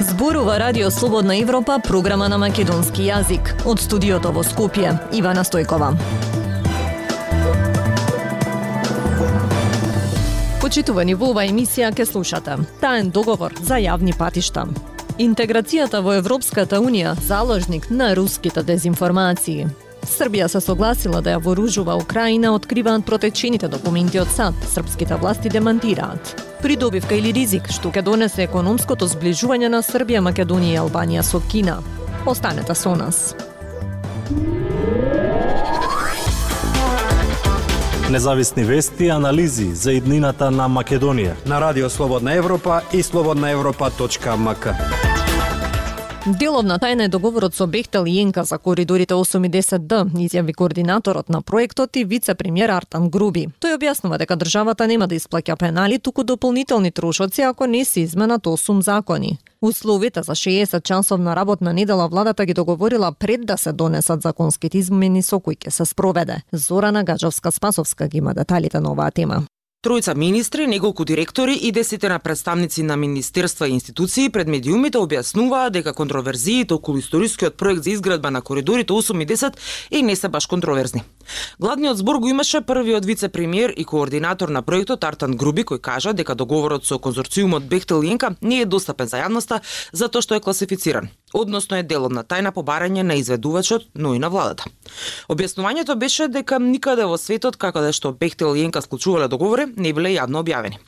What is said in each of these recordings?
Зборува Радио Слободна Европа, програма на македонски јазик. Од студиото во Скопје, Ивана Стојкова. Почитувани во оваа емисија ке слушате. Таен договор за јавни патишта. Интеграцијата во Европската Унија заложник на руските дезинформации. Србија се согласила да ја вооружува Украина, откриваат протечените документи од САД. Српските власти демантираат. Придобивка или ризик што ќе донесе економското зближување на Србија, Македонија и Албанија со Кина. Останете со нас. Независни вести и анализи за иднината на Македонија на Радио Слободна Европа и слободнаевропа.мк. Деловна тајна е договорот со Бехтел и Енка за коридорите 8 и 10Д, изјави координаторот на проектот и вице-премиер Артан Груби. Тој објаснува дека државата нема да исплаќа пенали, туку дополнителни трошоци ако не се изменат 8 закони. Условите за 60 часовна работна недела владата ги договорила пред да се донесат законските измени со кои ќе се спроведе. Зорана Гаджовска-Спасовска ги има деталите на оваа тема. Тројца министри, неколку директори и десетина представници на министерства и институции пред медиумите објаснуваа дека контроверзиите околу историскиот проект за изградба на коридорите 8 и 10 и не се баш контроверзни. Гладниот збор го имаше првиот вице-премиер и координатор на проектот Артан Груби кој кажа дека договорот со конзорциумот Бехтел Јенка не е достапен за јавноста затоа што е класифициран, односно е деловна тајна побарање на изведувачот, но и на владата. Објаснувањето беше дека никаде во светот како да што Бехтел Јенка склучувале договори не биле јавно објавени.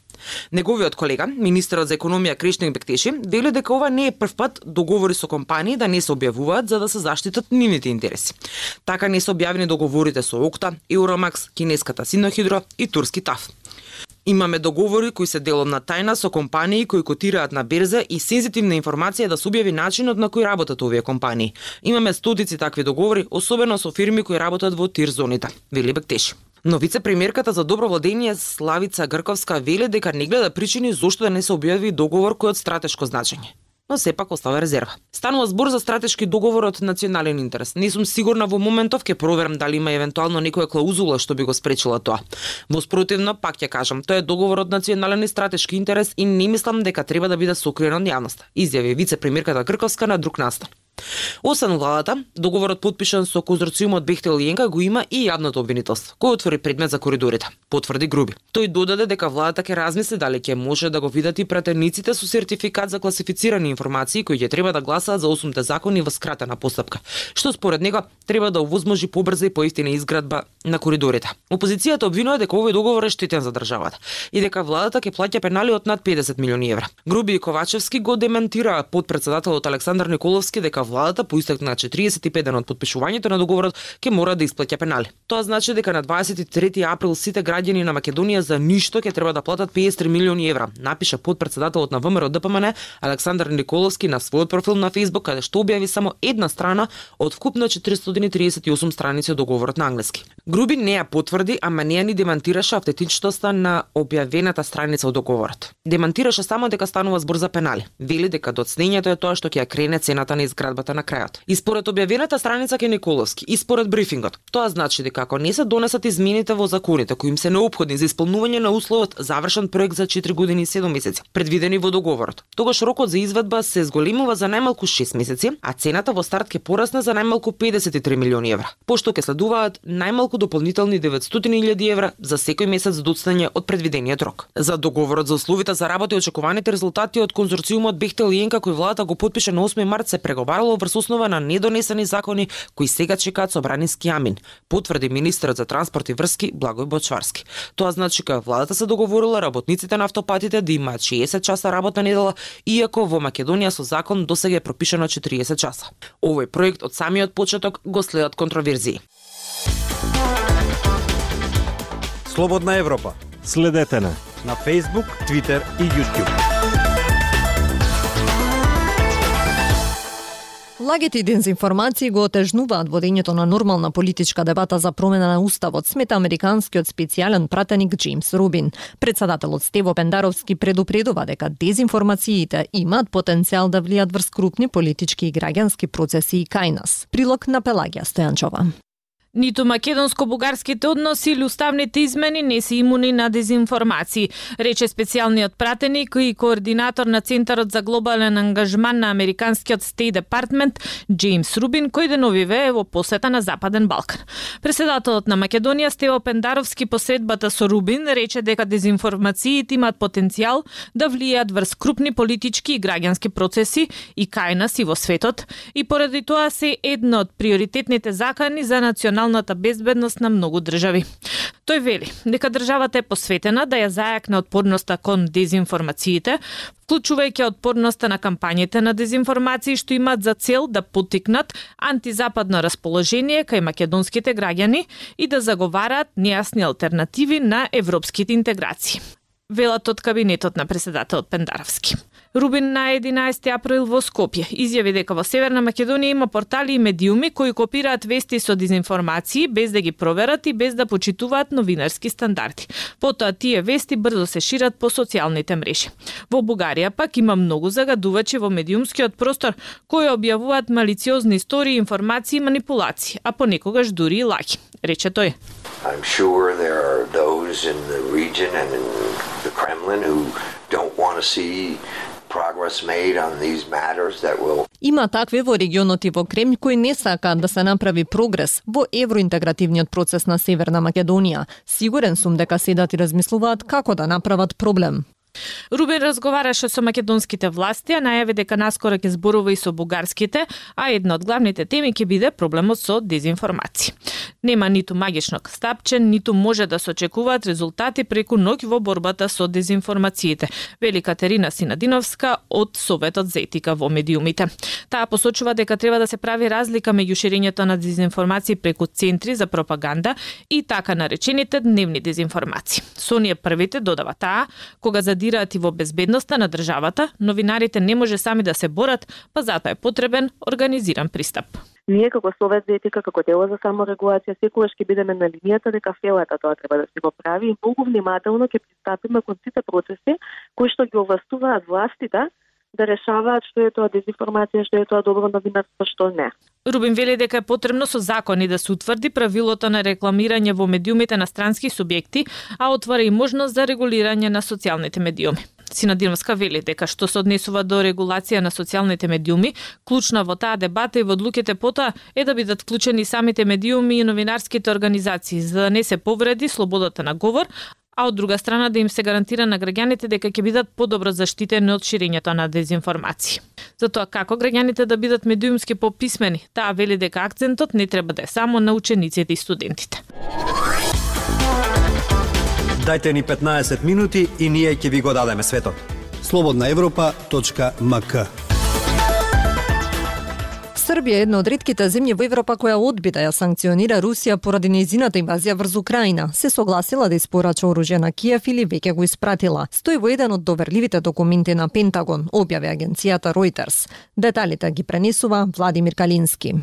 Неговиот колега, министерот за економија Кришник Бектеши, вели дека ова не е прв пат договори со компании да не се објавуваат за да се заштитат нивните интереси. Така не се објавени договорите со Окта, Еуромакс, кинеската Синохидро и турски ТАФ. Имаме договори кои се деловна тајна со компании кои котираат на берза и сензитивна информација да се објави начинот на кој работат овие компании. Имаме стотици такви договори, особено со фирми кои работат во тир зоните, вели Бектеши. Но вице-премиерката за добро владење Славица Грковска вели дека не гледа причини зошто да не се објави договор кој од стратешко значење но сепак остава резерва. Станува збор за стратешки договор од национален интерес. Не сум сигурна во моментов ќе проверам дали има евентуално некоја клаузула што би го спречила тоа. Во спротивно, пак ќе кажам, тоа е договор од национален и стратешки интерес и не мислам дека треба да биде сокриен од јавноста, изјави вице-премиерката Грковска на друг настан. Освен владата, договорот подпишан со конзорциумот Бехтел Јенка го има и јавното обвинителство, кој отвори предмет за коридорите, потврди Груби. Тој додаде дека владата ќе размисли дали ќе може да го видат и пратениците со сертификат за класифицирани информации кои ќе треба да гласаат за осумте закони во скратена постапка, што според него треба да овозможи побрза и поевтина изградба на коридорите. Опозицијата обвинува дека овој договор е штетен за државата и дека владата ќе плаќа пенали од над 50 милиони евра. Груби и Ковачевски го дементираа подпредседателот Александар Николовски дека владата по истек на 45 ден од подпишувањето на договорот ќе мора да исплаќа пенали. Тоа значи дека на 23 април сите граѓани на Македонија за ништо ќе треба да платат 53 милиони евра, напиша подпредседателот на ВМРО ДПМН Александар Николовски на својот профил на Facebook каде што објави само една страна од вкупно 438 страници од договорот на англиски. Груби не ја потврди, ама не ја ни демантираше автентичноста на објавената страница од договорот. Демантираше само дека станува збор за пенали. Вели дека доцнењето е тоа што ќе ја крене цената на изградба наредбата на крајот. И според објавената страница кај Николовски и според брифингот, тоа значи дека ако не се донесат измените во законите кои им се необходни за исполнување на условот завршен проект за 4 години и 7 месеци, предвидени во договорот, тогаш рокот за изведба се зголемува за најмалку 6 месеци, а цената во старт ќе порасне за најмалку 53 милиони евра, пошто ќе следуваат најмалку дополнителни 900.000 евра за секој месец доцнење од предвидениот рок. За договорот за условите за работа и очекуваните резултати од конзорциумот Бехтел и Енка кој владата го подпише на 8 март се преговарало врз основа на недонесени закони кои сега чекаат собраниски амин, потврди министерот за транспорт и врски Благој Бочварски. Тоа значи дека владата се договорила работниците на автопатите да имаат 60 часа работна недела, иако во Македонија со закон досега е пропишано 40 часа. Овој проект од самиот почеток го следат контроверзии. Слободна Европа. Следете на на Facebook, Twitter и YouTube. Лагите и дезинформации го отежнуваат водењето на нормална политичка дебата за промена на уставот, смета американскиот специјален пратеник Джеймс Рубин. Председателот Стево Пендаровски предупредува дека дезинформациите имаат потенцијал да влијат врз крупни политички и граѓански процеси и кај нас. Прилог на Пелагија Стојанчова. Ниту македонско-бугарските односи или уставните измени не се имуни на дезинформации, рече специјалниот пратеник и координатор на Центарот за глобален ангажман на Американскиот Стей Департмент, Джеймс Рубин, кој деновиве е во посета на Западен Балкан. Преседателот на Македонија Стево Пендаровски посетбата со Рубин рече дека дезинформациите имаат потенцијал да влијаат врз крупни политички и граѓански процеси и кај нас и во светот и поради тоа се една од приоритетните закани за национал националната безбедност на многу држави. Тој вели дека државата е посветена да ја зајакне отпорноста кон дезинформациите, вклучувајќи отпорноста на кампањите на дезинформации што имаат за цел да потикнат антизападно расположение кај македонските граѓани и да заговараат нејасни алтернативи на европските интеграции. Велат од кабинетот на председателот Пендаровски. Рубин на 11 април во Скопје изјави дека во Северна Македонија има портали и медиуми кои копираат вести со дезинформации без да ги проверат и без да почитуваат новинарски стандарди. Потоа тие вести брзо се шират по социјалните мрежи. Во Бугарија пак има многу загадувачи во медиумскиот простор кои објавуваат малициозни истории, информации и манипулации, а понекогаш дури и лаги, рече тој. I'm sure there are those in the region and in the Kremlin who don't want to see Има такви во регионот и во Кремљ кои не сакаат да се направи прогрес во евроинтегративниот процес на Северна Македонија. Сигурен сум дека седат и да размислуваат како да направат проблем. Рубин разговараше со македонските власти, а најави дека наскоро ќе зборува и со бугарските, а една од главните теми ќе биде проблемот со дезинформација. Нема ниту магично стапче, ниту може да се очекуваат резултати преку ноќ во борбата со дезинформациите, вели Катерина Синадиновска од Советот за етика во медиумите. Таа посочува дека треба да се прави разлика меѓу ширењето на дезинформации преку центри за пропаганда и така наречените дневни дезинформации. Со првите додава таа, кога за задираат и во безбедноста на државата, новинарите не може сами да се борат, па затоа е потребен организиран пристап. Ние како Совет за етика, како дело за саморегулација, секогаш ќе бидеме на линијата дека фелата тоа треба да се го прави и многу внимателно ќе пристапиме кон сите процеси кои што ги овластуваат властите да решаваат што е тоа дезинформација, што е тоа добро новинарство, што не. Рубин вели дека е потребно со закони да се утврди правилото на рекламирање во медиумите на странски субјекти, а отвара и можност за регулирање на социјалните медиуми. Синадиновска вели дека што се однесува до регулација на социјалните медиуми, клучна во таа дебата и во одлуките потоа е да бидат вклучени самите медиуми и новинарските организации за да не се повреди слободата на говор, а од друга страна да им се гарантира на граѓаните дека ќе бидат подобро заштитени од ширењето на дезинформации. Затоа како граѓаните да бидат медиумски пописмени, таа вели дека акцентот не треба да е само на учениците и студентите. Дайте ни 15 минути и ние ќе ви го дадеме светот. Слободна Европа.мк Србија е една од ретките земји во Европа која одби да ја санкционира Русија поради нејзината инвазија врз Украина. Се согласила да испорача оружје на Киев или веќе го испратила. Стои во еден од доверливите документи на Пентагон, објави агенцијата Reuters. Деталите ги пренесува Владимир Калински.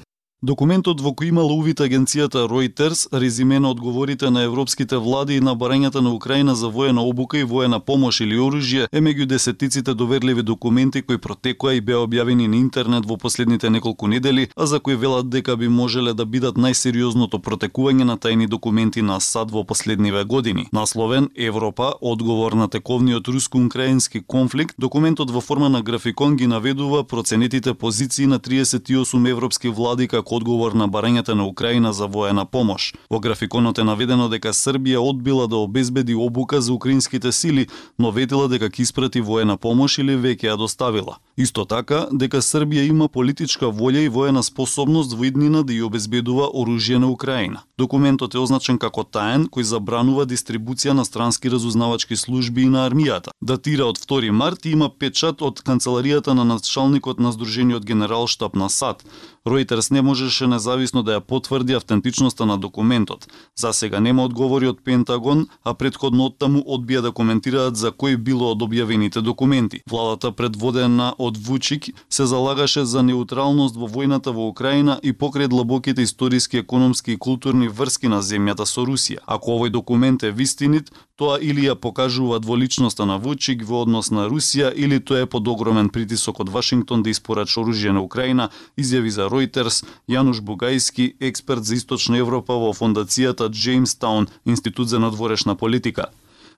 Документот во кој имала увид агенцијата Reuters резиме на одговорите на европските влади и на барањата на Украина за воена обука и воена помош или оружје е меѓу десетиците доверливи документи кои протекоа и беа објавени на интернет во последните неколку недели, а за кои велат дека би можеле да бидат најсериозното протекување на тајни документи на САД во последниве години. Насловен Европа, одговор на тековниот руско-украински конфликт, документот во форма на графикон ги наведува проценетите позиции на 38 европски влади како како одговор на барањата на Украина за воена помош. Во графиконот е наведено дека Србија одбила да обезбеди обука за украинските сили, но ветила дека ќе испрати воена помош или веќе ја доставила. Исто така, дека Србија има политичка волја и воена способност во иднина да ја обезбедува оружје на Украина. Документот е означен како таен, кој забранува дистрибуција на странски разузнавачки служби и на армијата. Датира од 2 март и има печат од канцеларијата на началникот на Сдружениот генерал штаб на САД. Ројтерс не можеше независно да ја потврди автентичноста на документот. За сега нема одговори од Пентагон, а предходно од таму одбија да коментираат за кој било од објавените документи. Владата предводена од Вучик се залагаше за неутралност во војната во Украина и покрај длабоките историски, економски и културни врски на земјата со Русија. Ако овој документ е вистинит, Тоа или ја покажува дволичноста на Вучик во однос на Русија или тоа е под огромен притисок од Вашингтон да испорача оружје на Украина, изјави за Reuters Јануш Бугајски, експерт за Источна Европа во фондацијата Джеймстаун, Институт за надворешна политика.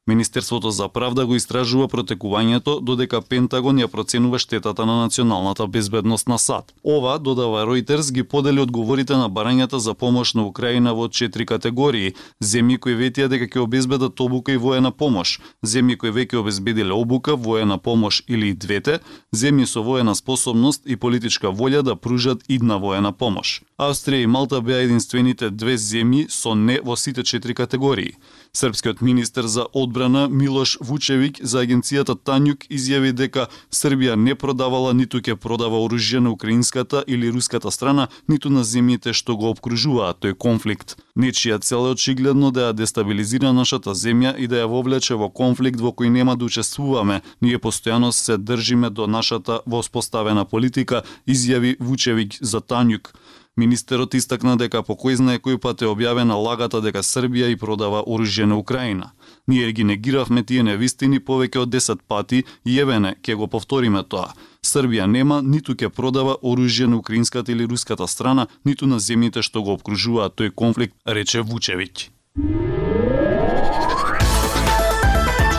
Министерството за правда го истражува протекувањето, додека Пентагон ја проценува штетата на националната безбедност на САД. Ова, додава Reuters, ги подели одговорите на барањата за помош на Украина во четири категории. Земји кои ветија дека ќе обезбедат обука и воена помош, земји кои веќе обезбедиле обука, воена помош или и двете, земји со воена способност и политичка волја да пружат идна воена помош. Австрија и Малта беа единствените две земји со не во сите четири категории. Српскиот министер за одбрана Милош Вучевик за агенцијата Танјук изјави дека Србија не продавала ниту ќе продава оружје на украинската или руската страна, ниту на земјите што го обкружуваат тој конфликт. Нечија цел е очигледно да ја дестабилизира нашата земја и да ја вовлече во конфликт во кој нема да учествуваме. Ние постојано се држиме до нашата воспоставена политика, изјави Вучевик за Танјук. Министерот истакна дека по кој знае кој пат е објавена лагата дека Србија и продава оружје на Украина. Ние ги негиравме тие невистини повеќе од 10 пати и евене ќе го повториме тоа. Србија нема ниту ќе продава оружје на украинската или руската страна, ниту на земјите што го обкружуваат тој конфликт, рече Вучевиќ.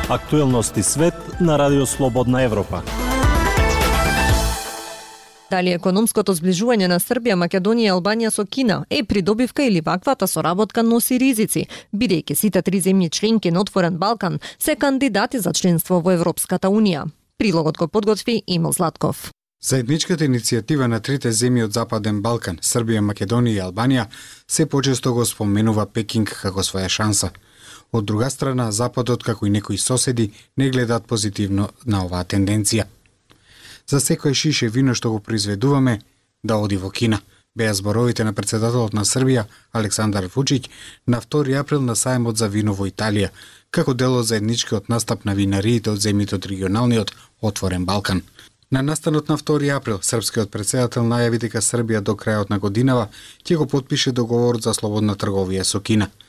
Актуелности свет на Радио Слободна Европа. Дали економското зближување на Србија, Македонија и Албанија со Кина е придобивка или ваквата соработка носи ризици, бидејќи сите три земји членки на Отворен Балкан се кандидати за членство во Европската Унија. Прилогот го подготви Имил Златков. Заедничката иницијатива на трите земји од Западен Балкан, Србија, Македонија и Албанија, се почесто го споменува Пекинг како своја шанса. Од друга страна, Западот, како и некои соседи, не гледаат позитивно на оваа тенденција за секој шише вино што го произведуваме да оди во Кина. Беа зборовите на председателот на Србија Александар Вучиќ на 2 април на сајмот за вино во Италија, како дел од заедничкиот настап на винариите од земјите од регионалниот Отворен Балкан. На настанот на 2 април, српскиот председател најави дека Србија до крајот на годинава ќе го подпише договорот за слободна трговија со Кина –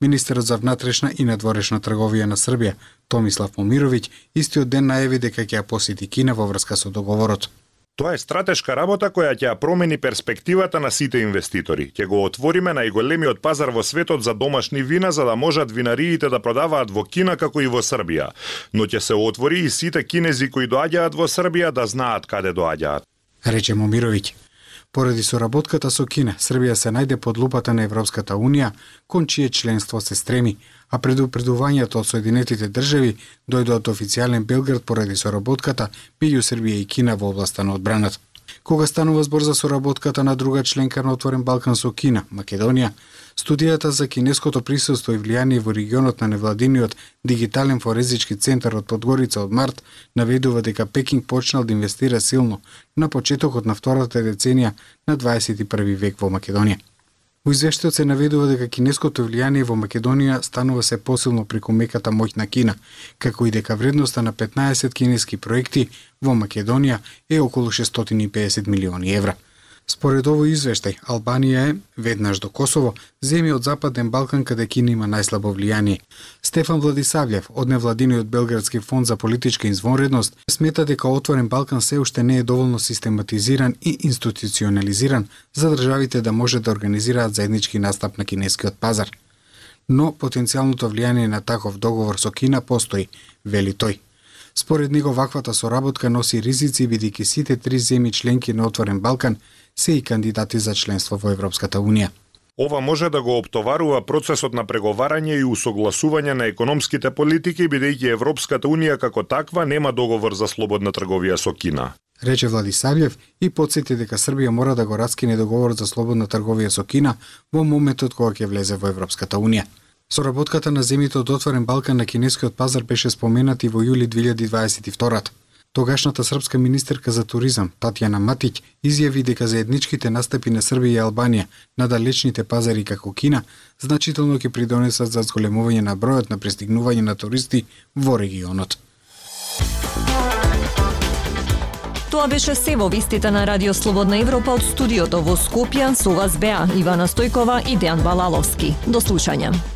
Министерот за внатрешна и надворешна трговија на Србија, Томислав Момировиќ, истиот ден најави дека ќе ја посети Кина во врска со договорот. Тоа е стратешка работа која ќе ја промени перспективата на сите инвеститори. Ќе го отвориме најголемиот пазар во светот за домашни вина за да можат винариите да продаваат во Кина како и во Србија. Но ќе се отвори и сите кинези кои доаѓаат во Србија да знаат каде доаѓаат. Рече Момировиќ. Поради соработката со Кина, Србија се најде под лупата на Европската Унија, кон чие членство се стреми, а предупредувањето од Соединетите држави дојде од официјален Белград поради соработката меѓу Србија и Кина во областа на одбраната. Кога станува збор за соработката на друга членка на Отворен Балкан со Кина, Македонија, студијата за кинеското присуство и влијание во регионот на невладиниот дигитален форезички центар од Подгорица од март наведува дека Пекинг почнал да инвестира силно на почетокот на втората деценија на 21 век во Македонија. Во извештајот се наведува дека кинеското влијание во Македонија станува се посилно преку меката моќ на Кина, како и дека вредноста на 15 кинески проекти во Македонија е околу 650 милиони евра. Според овој извештај, Албанија е, веднаш до Косово, земја од Западен Балкан каде Кина има најслабо влијание. Стефан Владисавлев, од невладиниот Белградски фонд за политичка извонредност, смета дека Отворен Балкан се уште не е доволно систематизиран и институционализиран за државите да може да организираат заеднички настап на кинескиот пазар. Но потенцијалното влијание на таков договор со Кина постои, вели тој. Според него ваквата соработка носи ризици бидејќи сите три земји членки на Отворен Балкан се и кандидати за членство во Европската Унија. Ова може да го оптоварува процесот на преговарање и усогласување на економските политики, бидејќи Европската Унија како таква нема договор за слободна трговија со Кина. Рече Владисавлев и подсети дека Србија мора да го раскине договорот за слободна трговија со Кина во моментот кога ќе влезе во Европската Унија. Соработката на земјите од Отворен Балкан на кинескиот пазар беше споменати во јули 2022 Тогашната српска министерка за туризам Татјана Матиќ изјави дека заедничките настапи на Србија и Албанија на далечните пазари како Кина значително ќе придонесат за зголемување на бројот на пристигнување на туристи во регионот. Тоа беше се во вистите на Радио Слободна Европа од студиото во Скопје со вас беа Ивана Стојкова и Дејан Балаловски. До слушање.